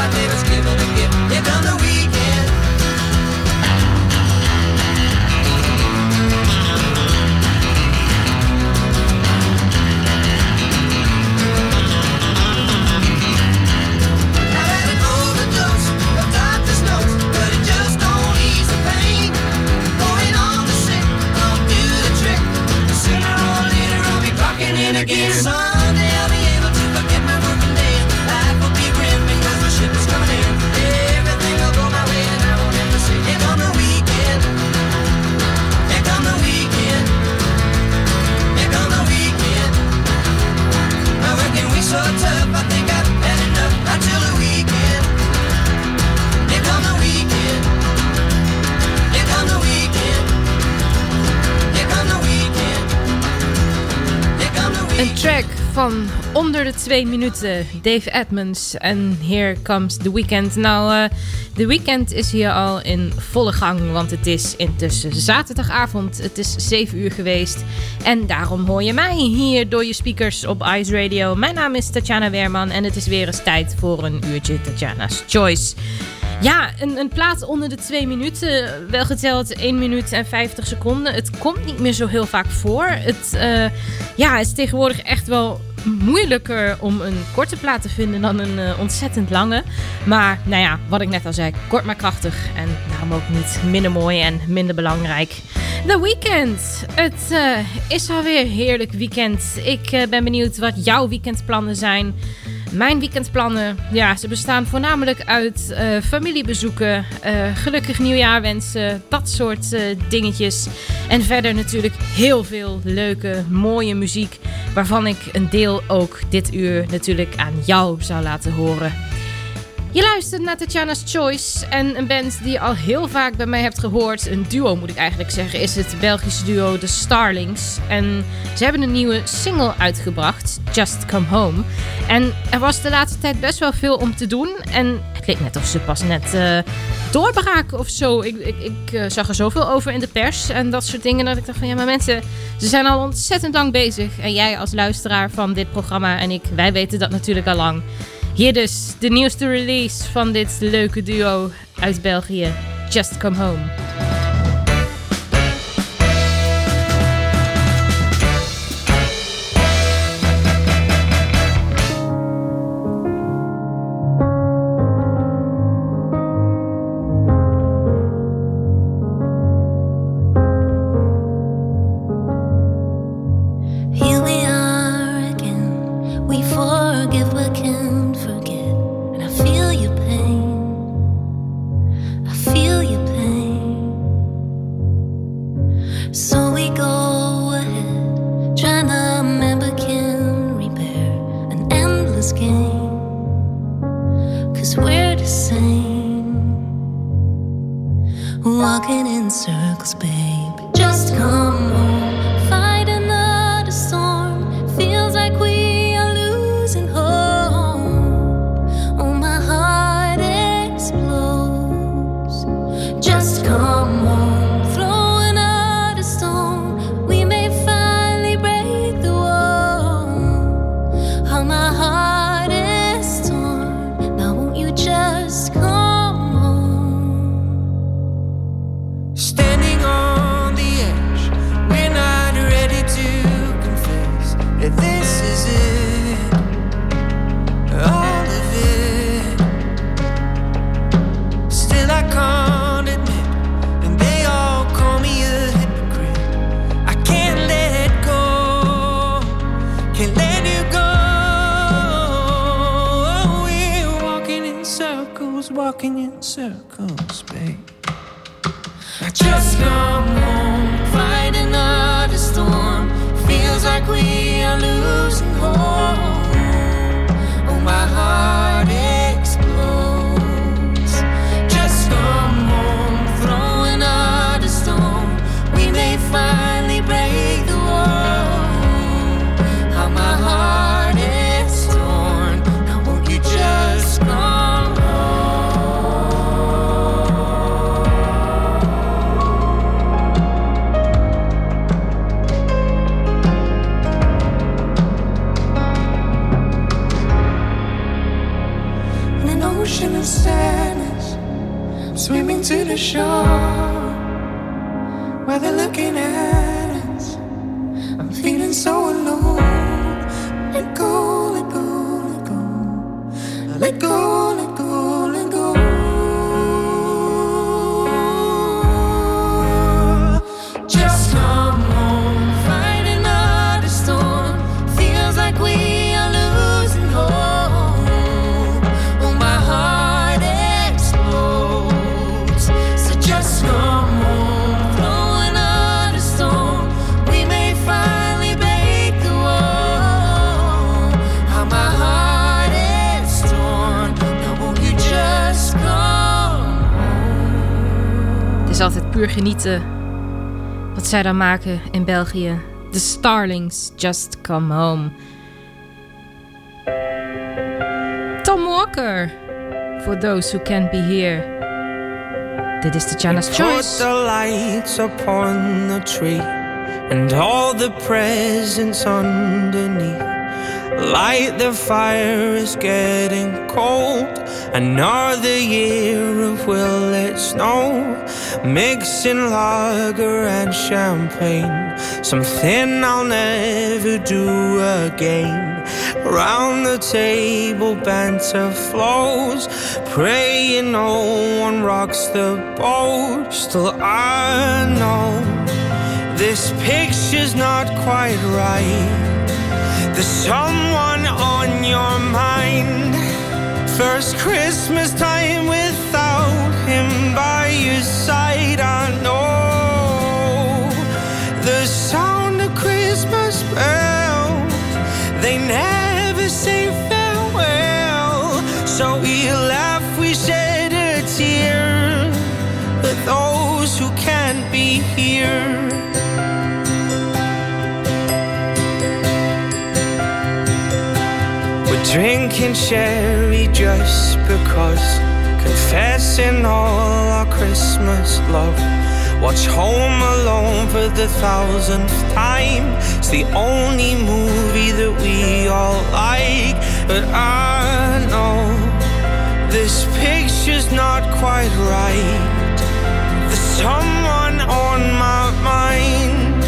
My neighbors onder de twee minuten. Dave Edmonds en Here Comes the Weekend. Nou, eh de weekend is hier al in volle gang. Want het is intussen zaterdagavond. Het is 7 uur geweest. En daarom hoor je mij hier door je speakers op Ice Radio. Mijn naam is Tatjana Weerman. En het is weer eens tijd voor een uurtje Tatjana's Choice. Ja, een, een plaat onder de twee minuten. Wel geteld 1 minuut en 50 seconden. Het komt niet meer zo heel vaak voor. Het eh, ja, is tegenwoordig echt wel moeilijker om een korte plaat te vinden dan een eh, ontzettend lange. Maar nou ja, wat ik net al zei, kort maar krachtig. En daarom ook niet minder mooi en minder belangrijk. The Weekend. Het eh, is alweer heerlijk weekend. Ik ben benieuwd wat jouw weekendplannen zijn. Mijn weekendplannen, ja, ze bestaan voornamelijk uit eh, familiebezoeken, eh, gelukkig nieuwjaar wensen, dat soort eh, dingetjes. En verder natuurlijk heel veel leuke, mooie muziek, waarvan ik een deel ook dit uur natuurlijk aan jou zou laten horen. Je luistert naar Tatjana's Choice en een band die je al heel vaak bij mij hebt gehoord. Een duo moet ik eigenlijk zeggen, is het Belgische duo The Starlings. En ze hebben een nieuwe single uitgebracht, Just Come Home. En er was de laatste tijd best wel veel om te doen. En het leek net of ze pas net eh, doorbraken of zo. Ik, ik, ik eh, zag er zoveel over in de pers en dat soort dingen. Dat ik dacht van ja, maar mensen, ze zijn al ontzettend lang bezig. En jij als luisteraar van dit programma en ik, wij weten dat natuurlijk al lang. Hier dus de nieuwste release van dit leuke duo uit België, Just Come Home. Walking in circles, babe. I just come home, Fight another storm. Feels like we are losing hope. Oh, my heart to the shore where they're looking at us. I'm feeling so alone. Let go, let go, let go, let go, puur genieten wat zij dan maken in België. The Starlings Just Come Home. Tom Walker. For those who can't be here. Dit is de Put Choice. the lights upon the tree and all the presents underneath. Light the fire is getting cold. Another year of will it snow? Mixing lager and champagne. Something I'll never do again. Round the table, banter flows. Praying no one rocks the boat. Still, I know this picture's not quite right. There's someone on your mind. First Christmas time without him by your side. I know the sound of Christmas bells. They never say drinking sherry just because. Confessing all our Christmas love. Watch Home Alone for the thousandth time. It's the only movie that we all like. But I know this picture's not quite right. There's someone on my mind.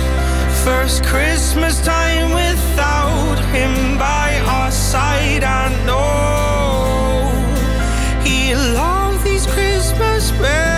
First Christmas time without him by side. I know he loved these Christmas bells,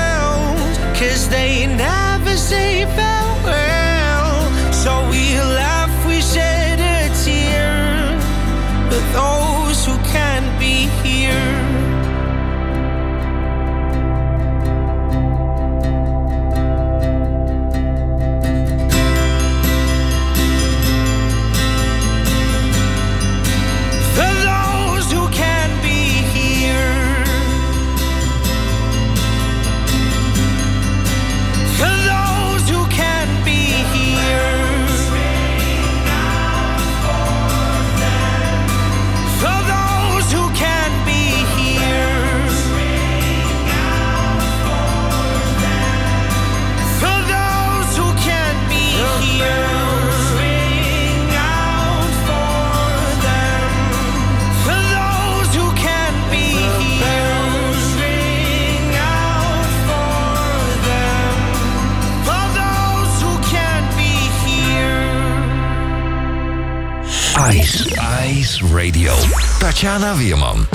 Radio. Tatjana Wierman.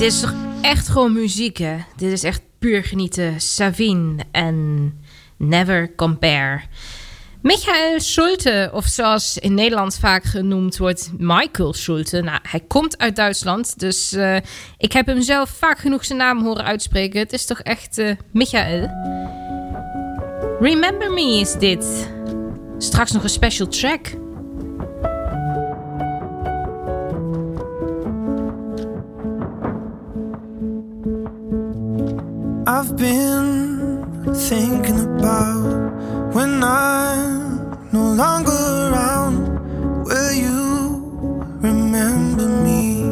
Dit is toch echt gewoon muziek, hè? Dit is echt puur genieten. Savine en Never Compare. Michael Schulte, of zoals in Nederland vaak genoemd wordt, Michael Schulte. Nou, hij komt uit Duitsland, dus eh, ik heb hem zelf vaak genoeg zijn naam horen uitspreken. Het is toch echt uh, Michael. Remember Me is dit. Straks nog een special track. I've been thinking about when I'm no longer around. Will you remember me?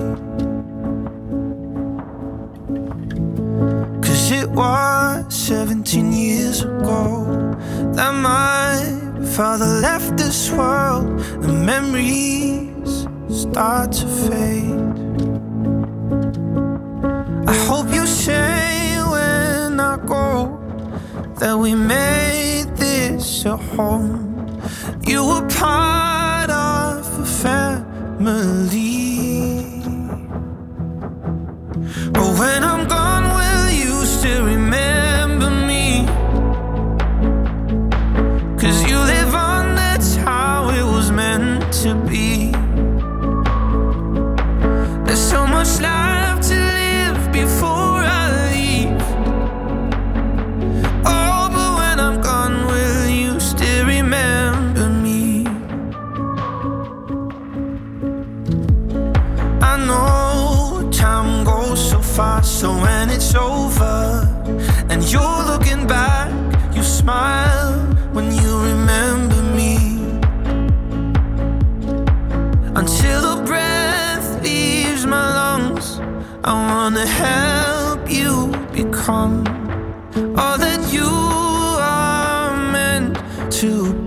Cause it was 17 years ago that my father left this world. The memories start to fade. I hope you share when I go that we made this a home. You were part of a family. But when I'm gone, will you still remember so so when it's over and you're looking back, you smile when you remember me. Until the breath leaves my lungs, I wanna help you become all that you are meant to be.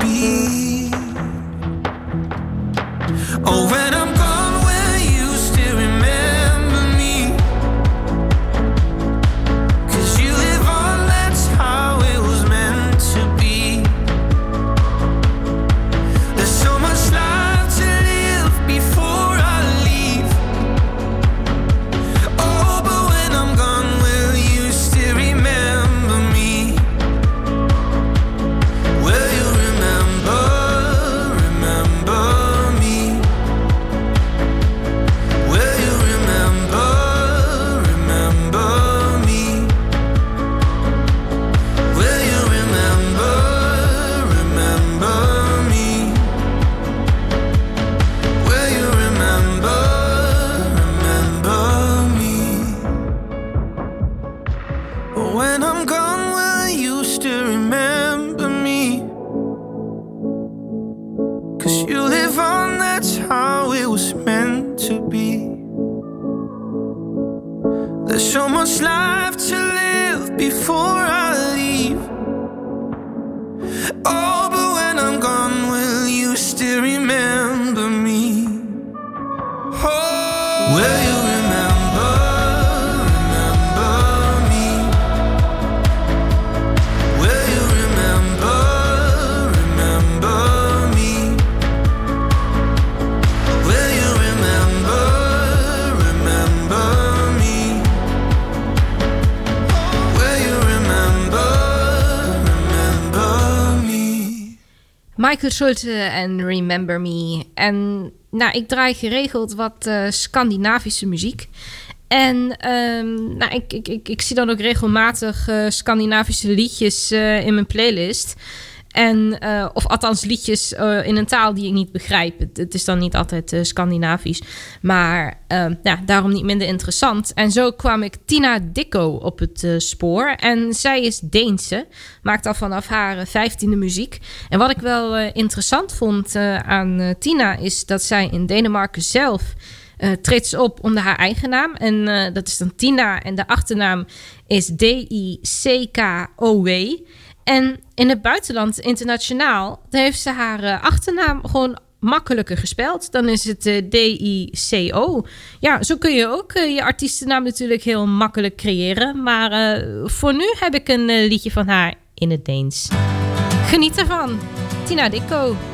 Michael Schulte en Remember Me. En nou, ik draai geregeld wat eh, Scandinavische muziek. En ehm, nou, ik, ik, ik, ik zie dan ook regelmatig eh, Scandinavische liedjes eh, in mijn playlist. En, eh, of althans liedjes eh, in een taal die ik niet begrijp. Het, is dan niet altijd eh, Scandinavisch. Maar ehm, ja, daarom niet minder interessant. En zo kwam ik Tina Dicko op het spoor. En zij is Deense. Maakt al vanaf haar vijftiende muziek. En wat ik wel interessant vond aan Tina... is dat zij in Denemarken zelf... eh treedt op onder haar eigen naam. En dat is dan Tina. En de achternaam is D-I-C-K-O-W. En in het buitenland, internationaal, heeft ze haar eh, achternaam gewoon makkelijker gespeld. Dan is het eh, D-I-C-O. Ja, zo kun je ook eh, je artiestennaam natuurlijk heel makkelijk creëren. Maar voor nu heb ik een liedje van haar in het Deens. Geniet ervan. Tina Dicko.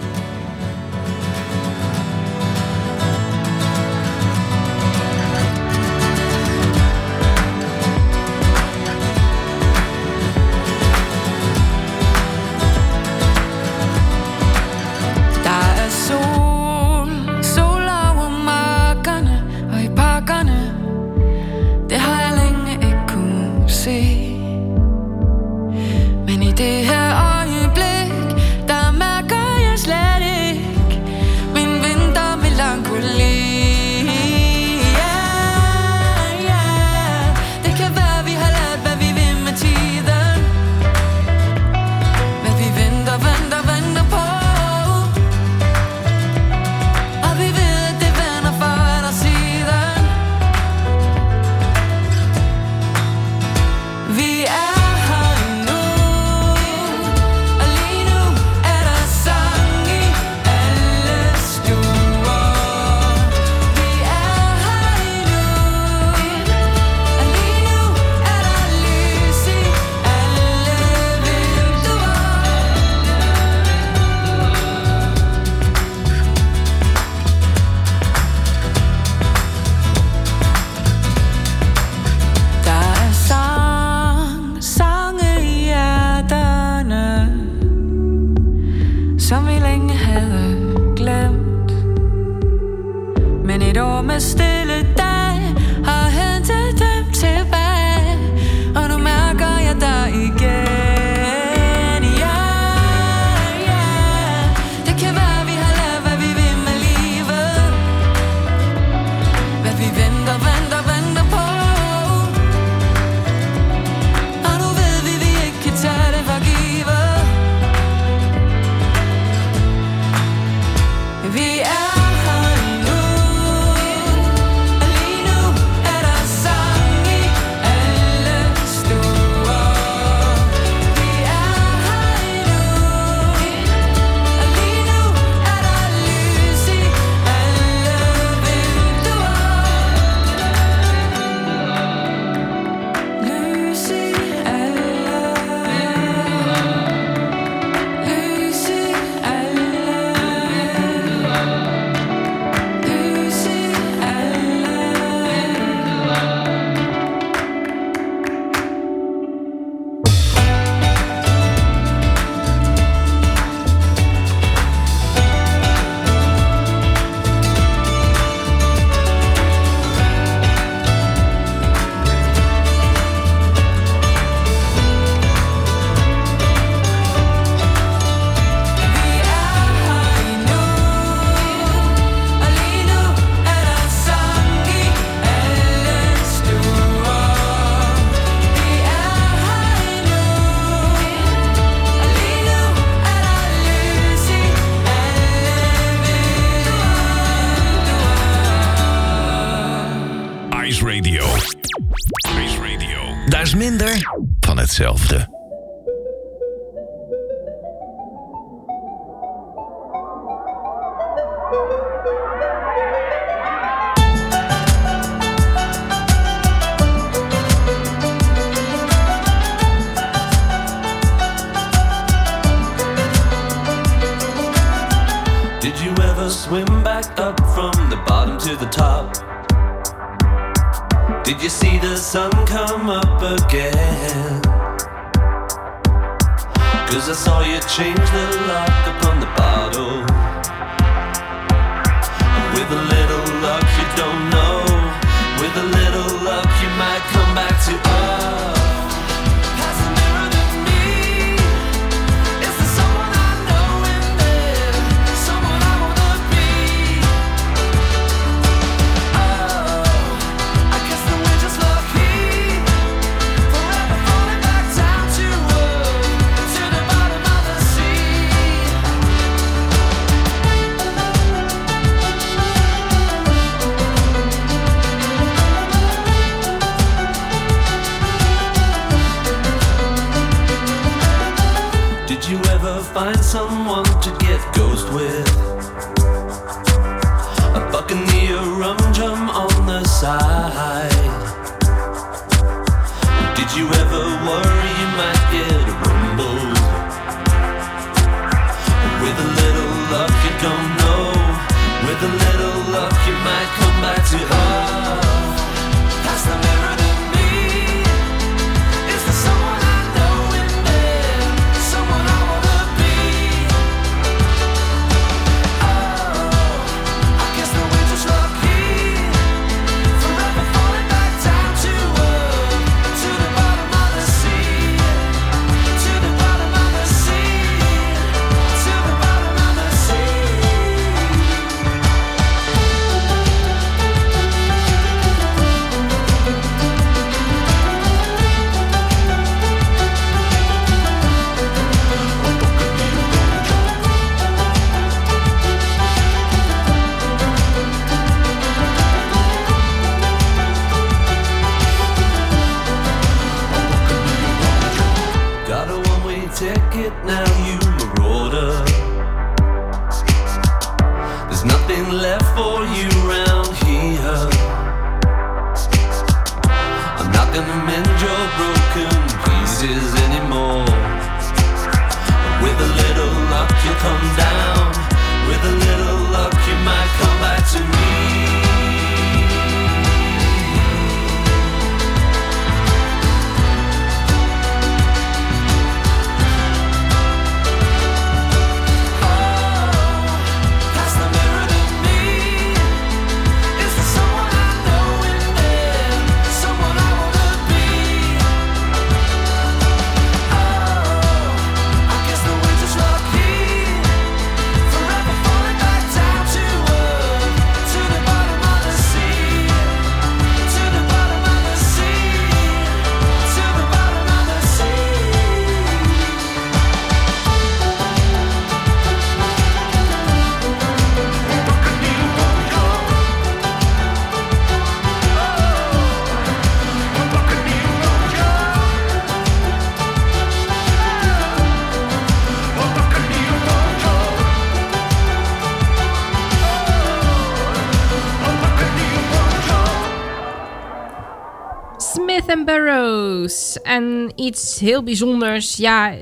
Iets heel bijzonders. Ja,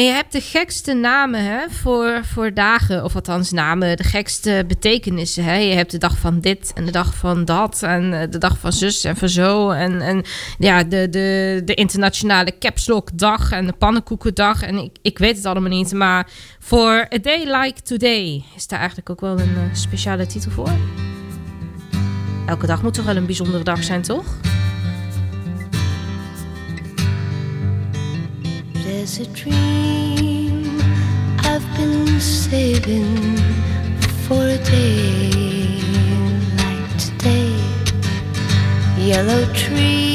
je hebt de gekste namen hè, voor, voor dagen. Of althans namen, de gekste betekenissen. Hè. Je hebt de dag van dit en de dag van dat. En eh, de dag van zus en van zo. En, en ja, de, de, de internationale caps lock dag en de pannenkoekendag. En ik, ik weet het allemaal niet. Maar voor A Day Like Today is daar eigenlijk ook wel een eh, speciale titel voor. Elke dag moet toch wel een bijzondere dag zijn, toch? There's a dream I've been saving for a day like today. Yellow trees,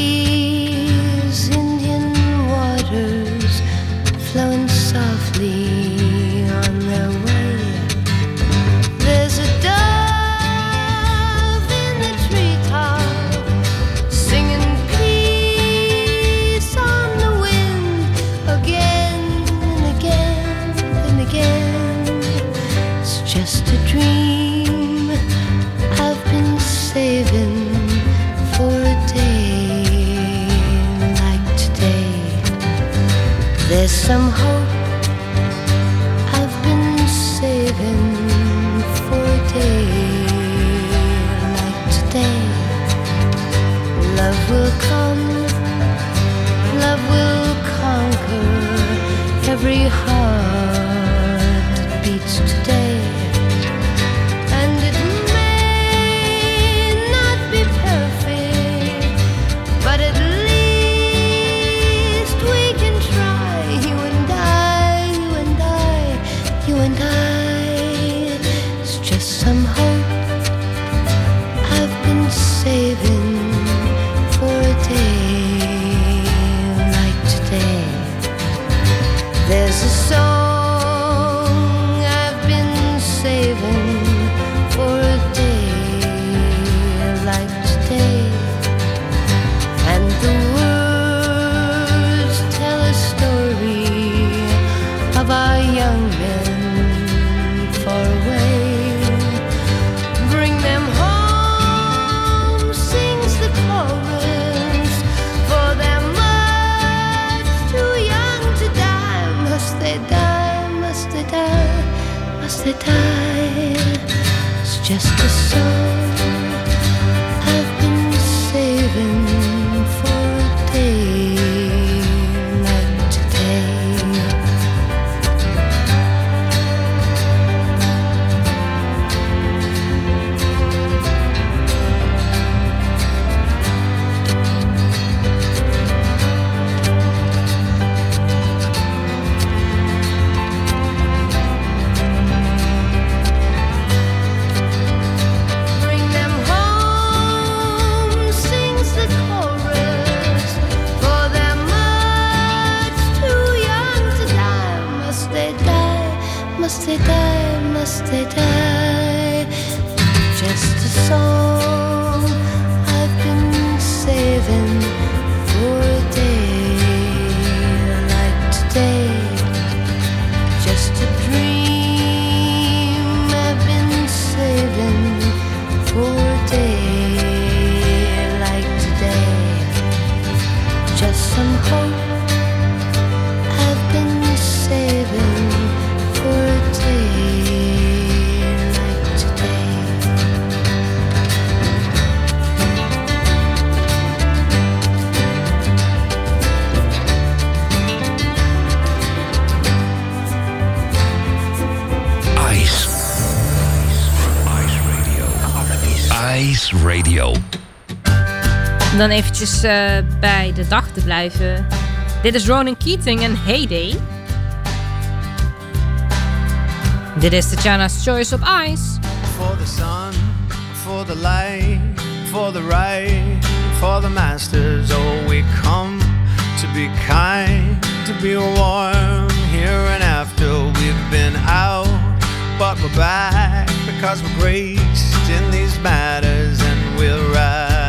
Ice Radio. Om dan eventjes eh, bij de dag te blijven. Dit is Ronan Keating en Heyday. Dit is Tatjana's Choice op Ice. for the sun, for the light, for the right, for the masters. Oh, we come to be kind, to be warm here and after we've been out, but we're back because we're graced in these matters and we're right.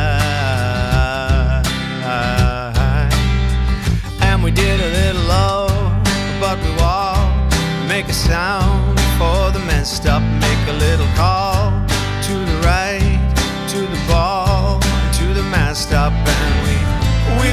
And we did a little love, but we walked, make a sound for the messed up, make a little call to the right, to the ball, to the mast up, and we We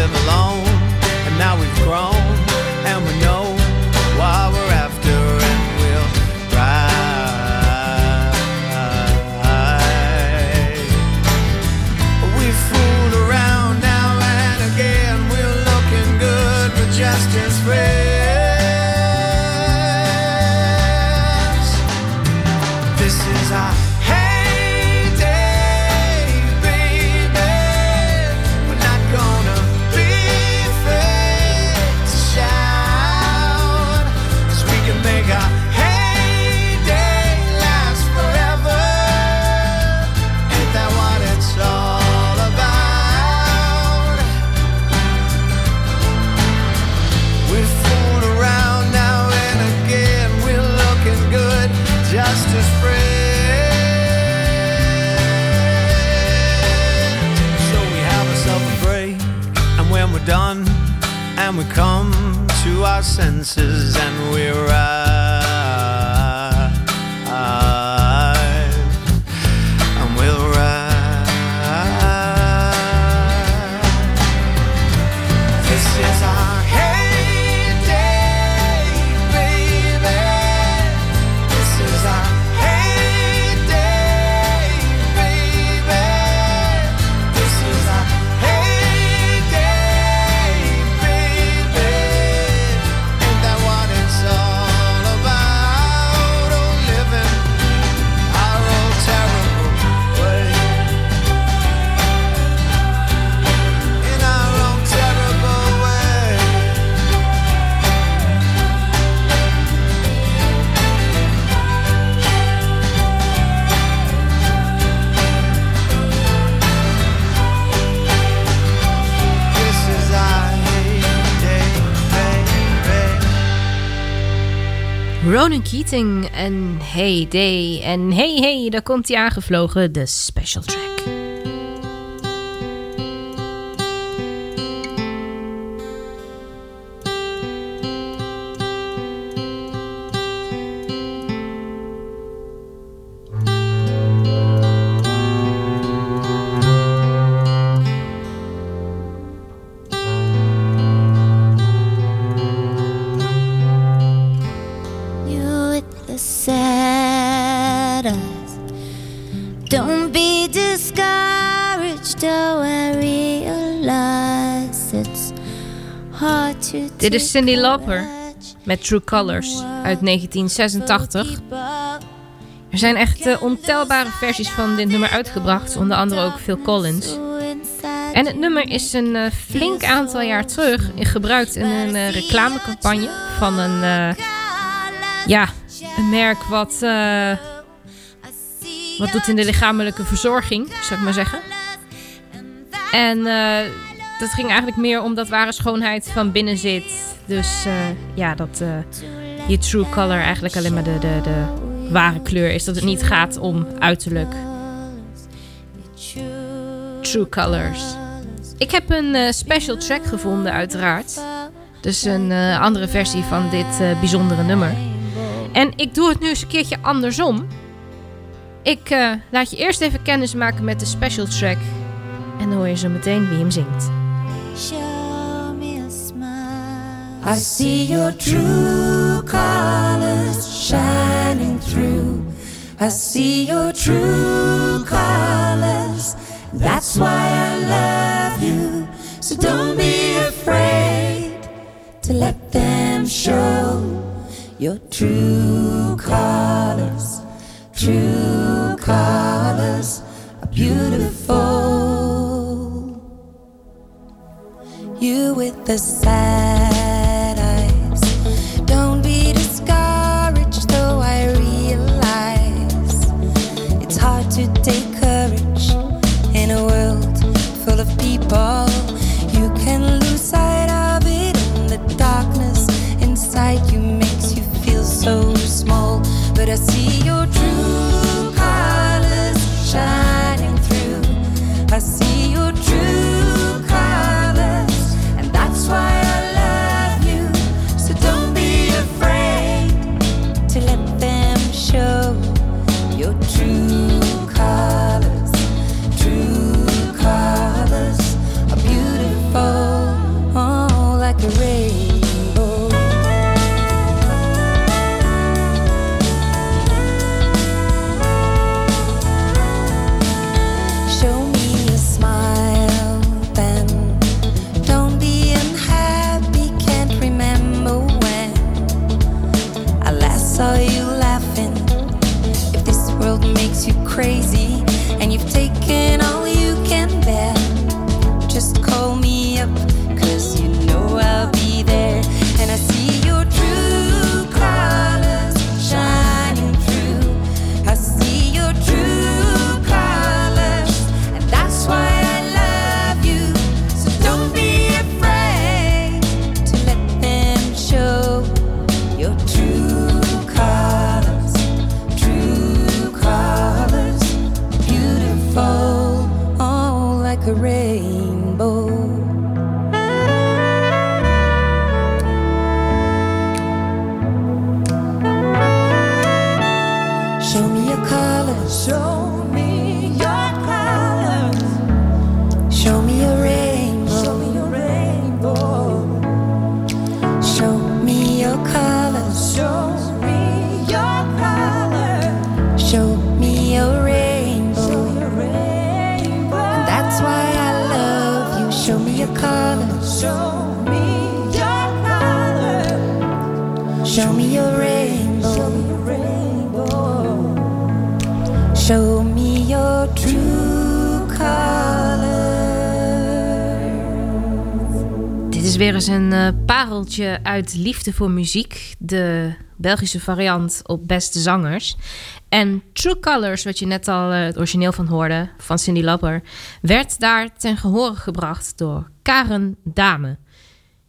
live alone, Ronan Keating en Hey Day. En hey hey, daar komt hij aangevlogen, de special track. Dit is Cindy Lauper met True Colors uit 1986. Er zijn echt eh, ontelbare versies van dit nummer uitgebracht, onder andere ook Phil Collins. En het nummer is een eh, flink aantal jaar terug gebruikt in een eh, reclamecampagne van een, ja, een merk wat, wat doet in de lichamelijke verzorging, zou ik maar zeggen. En dat ging eigenlijk meer om dat ware schoonheid van binnen zit. Dus eh, ja, dat eh, je true color eigenlijk alleen maar de, de, de ware kleur is. Dat het niet gaat om uiterlijk. True colors. Ik heb een eh, special track gevonden uiteraard. Dus een andere versie van dit bijzondere nummer. En ik doe het nu eens een keertje andersom. Ik laat je eerst even kennis maken met de special track. En dan hoor je zo meteen wie hem zingt. Show me a smile. I see your true colors shining through. I see your true colors. That's why I love you. So don't be afraid to let them show your true colors. True colors are beautiful. The sad uit Liefde voor Muziek. De Belgische variant op Beste Zangers. En True Colors, wat je net al eh, het origineel van hoorde, van Cindy Lauper... werd daar ten gehore gebracht door Karen Dame.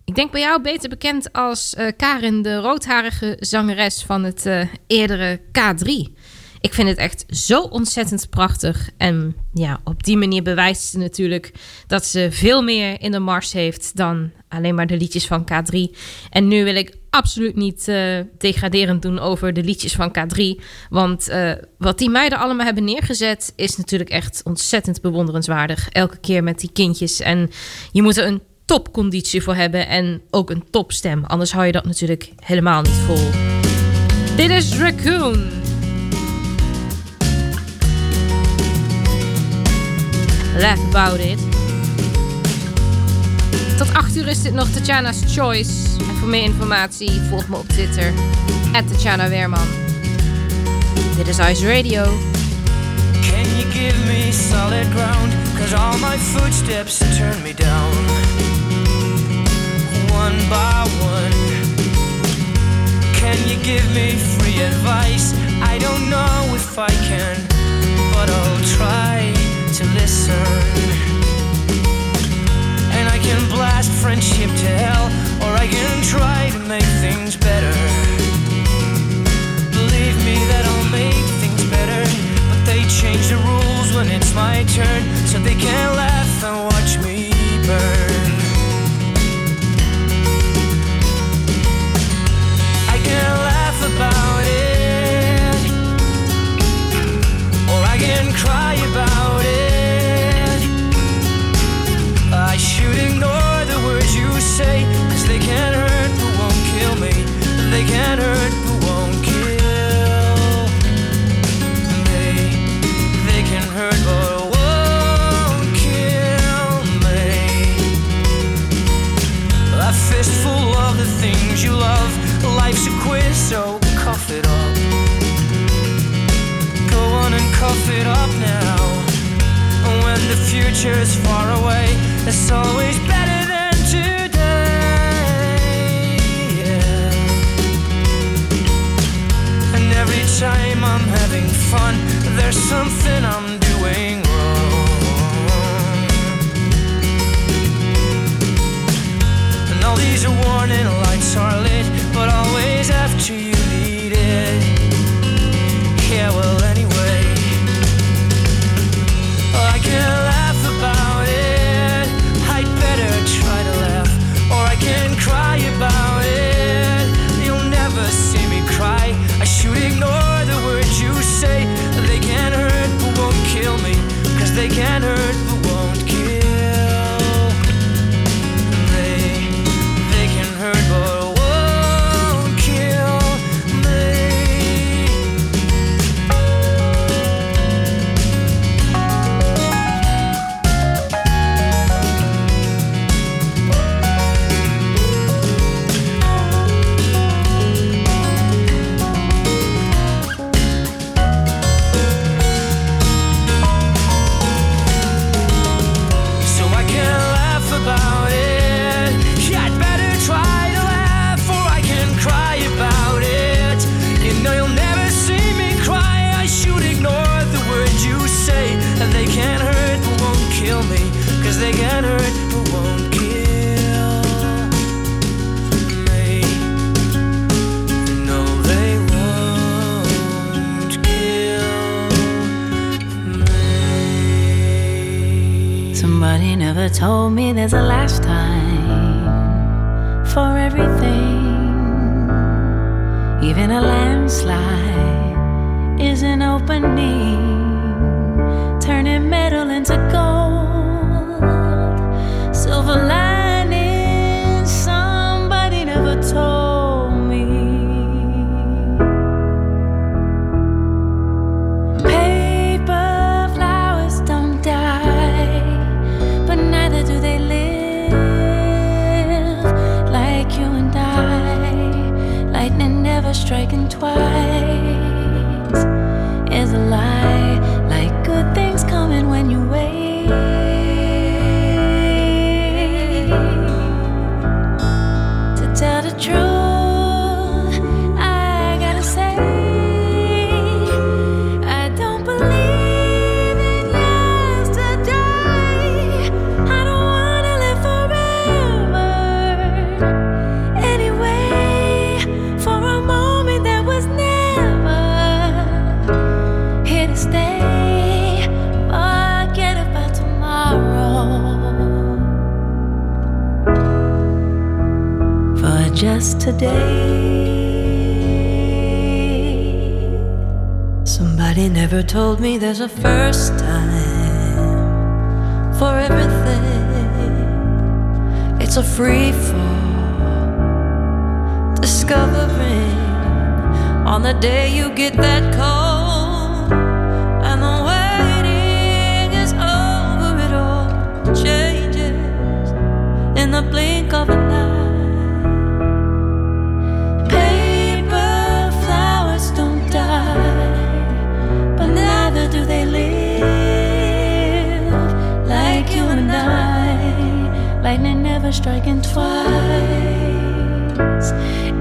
Ik denk bij jou beter bekend als eh, Karin, de roodharige zangeres van het eh, eerdere K3. Ik vind het echt zo ontzettend prachtig. En ja, op die manier bewijst ze natuurlijk dat ze veel meer in de mars heeft dan alleen maar de liedjes van K3. En nu wil ik absoluut niet eh, degraderend doen over de liedjes van K3. Want eh, wat die meiden allemaal hebben neergezet is natuurlijk echt ontzettend bewonderenswaardig. Elke keer met die kindjes. En je moet er een topconditie voor hebben en ook een topstem. Anders hou je dat natuurlijk helemaal niet vol. Dit is Raccoon. Laugh about it. Tot 8 uur is dit nog Tatjana's Choice. En voor meer informatie volg me op Twitter. Tatjana Weerman. Dit is Ice Radio. Can you give me solid ground? Cause all my footsteps turn me down. One by one. Can you give me free advice? I don't know if I can, but I'll try And I can blast friendship to hell, or I can try to make things better. Believe me that I'll make things better, but they change the rules when it's my turn, so they can laugh and watch me burn. So cough it up. Go on and cough it up now. When the future is far away, it's always better than today. Yeah. And every time I'm having fun, there's something I'm doing wrong. And all these warning lights are lit, always you Somebody never told me there's a last time for everything. Even a landslide is an opening, turning metal into gold. Silver lining, striking twice. Just today. Somebody never told me there's a first time for everything. It's a free fall, discovering on the day you get that call, and the waiting is over. It all changes in the blink of an eye. Striking twice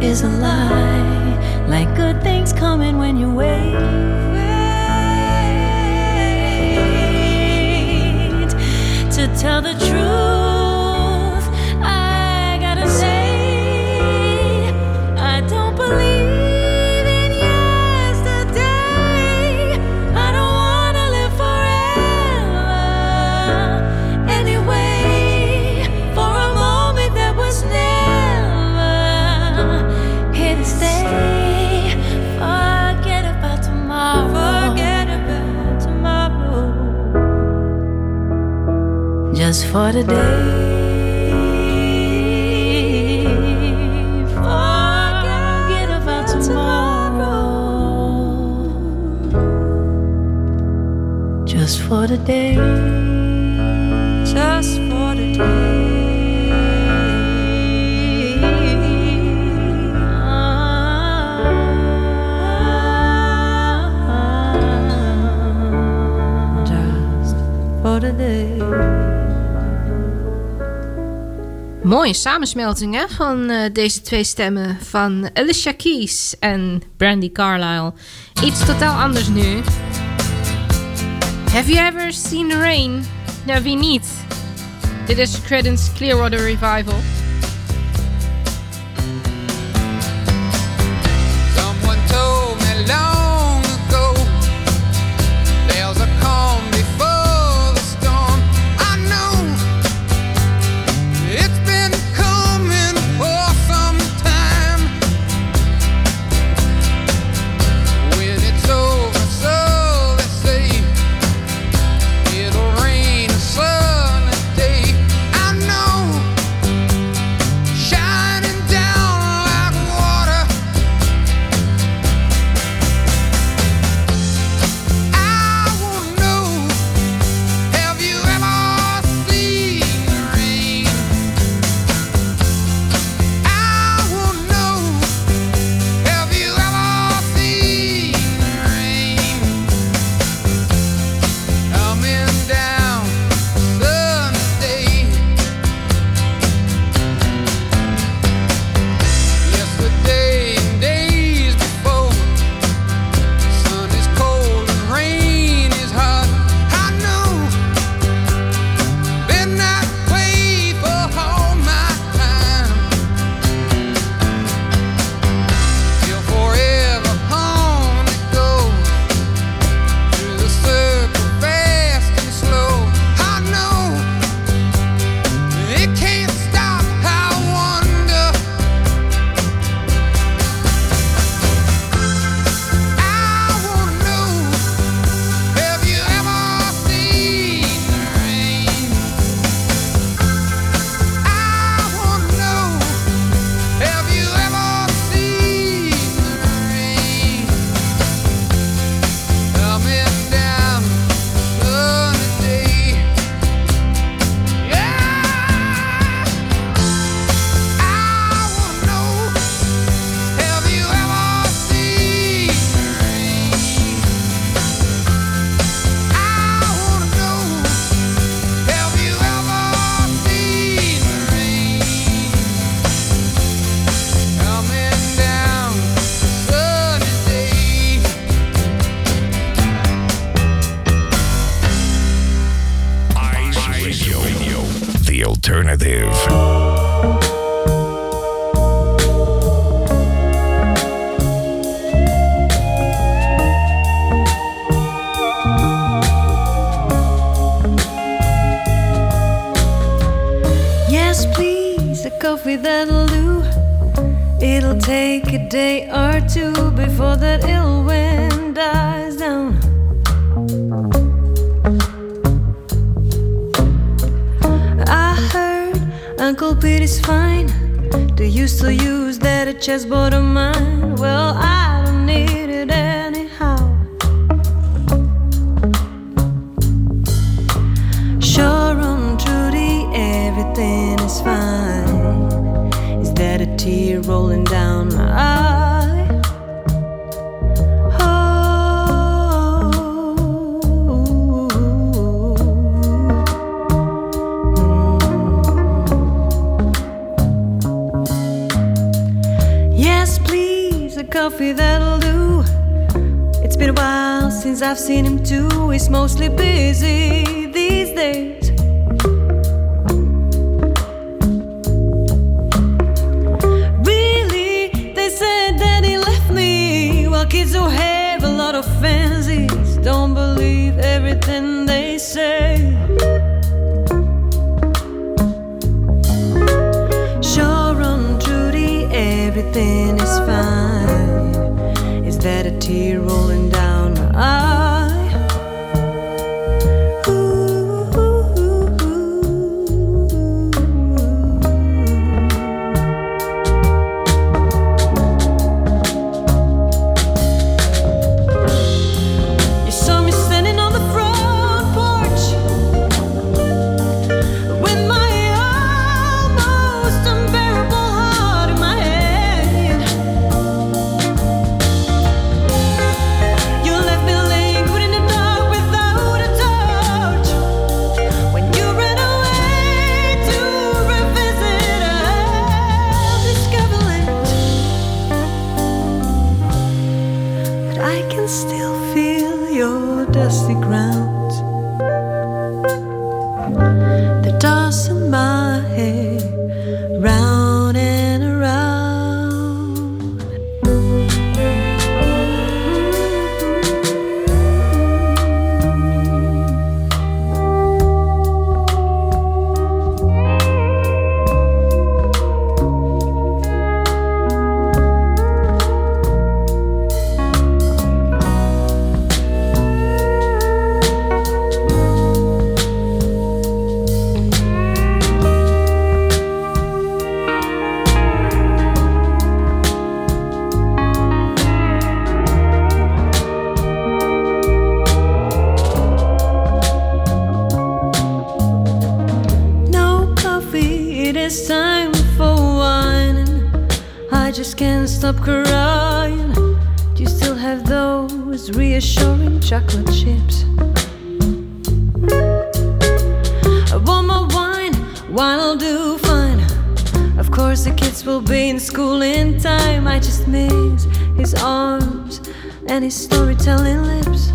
is a lie. Like good things coming when you. Wait. To tell the truth, for today. Just for today. Just for today. Ah, ah, ah. Just for today. Mooie samensmelting hè, van eh, deze twee stemmen van Alicia Keys en Brandy Carlisle. Iets totaal anders nu. Have you ever seen the rain? Nou, wie niet? Dit is Credence Clearwater Revival. chocolate chips. I want my wine, wine'll do fine. Of course, the kids will be in school in time. I just miss his arms and his storytelling lips.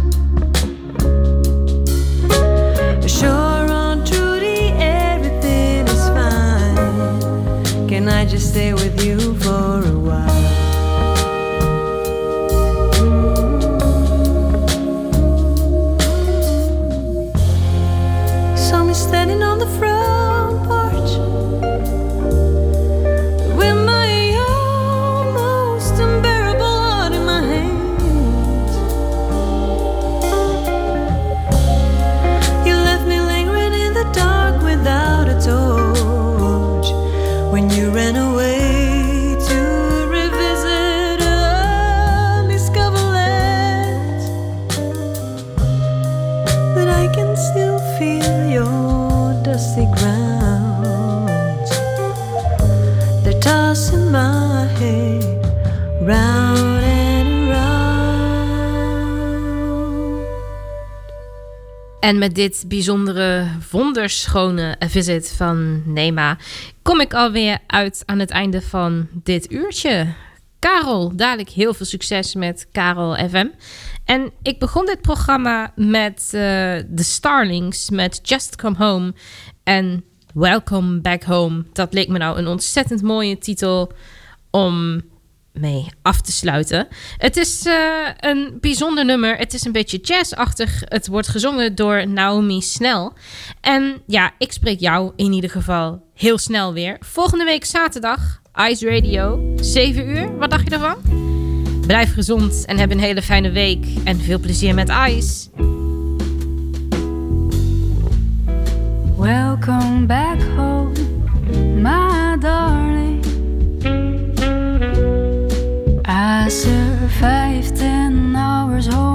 Sure, on Trudy, everything is fine. Can I just stay with you? En met dit bijzondere, wonderschone visit van Nema kom ik alweer uit aan het einde van dit uurtje. Karel, dadelijk heel veel succes met Karel FM. En ik begon dit programma met uh, de Starlings, met Just Come Home en Welcome Back Home. Dat leek me nou een ontzettend mooie titel om mee af te sluiten. Het is eh, een bijzonder nummer. Het is een beetje jazzachtig. Het wordt gezongen door Naomi Snell. En ja, ik spreek jou in ieder geval heel snel weer. Volgende week zaterdag, Ice Radio, 7 uur. Wat dacht je ervan? Blijf gezond en heb een hele fijne week. En veel plezier met Ice. Welcome back home, my darling. I survived 10 hours home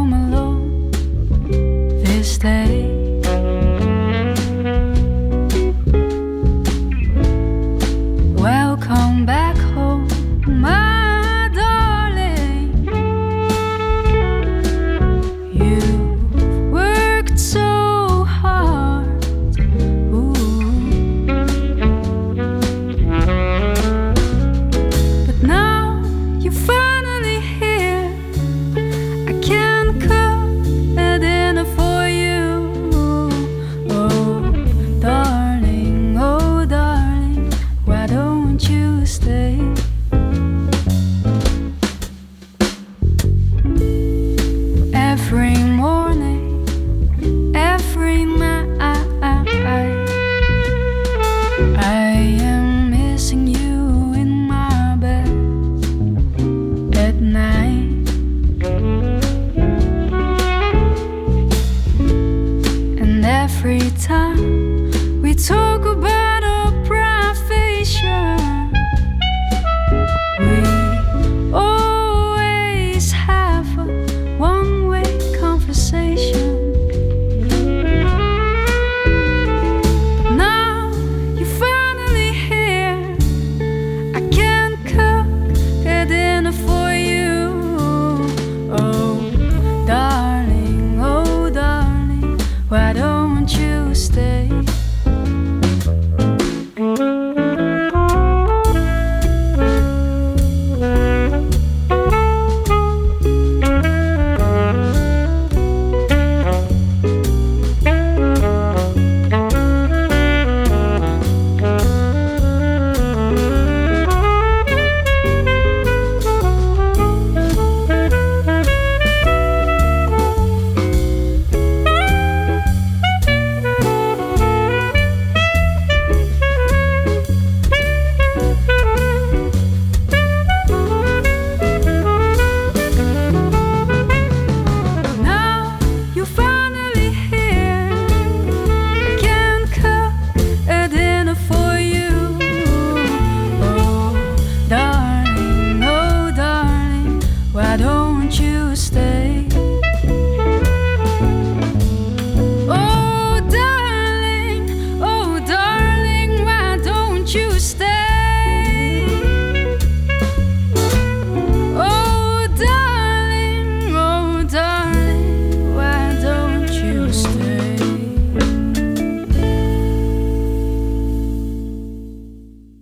every time we talk about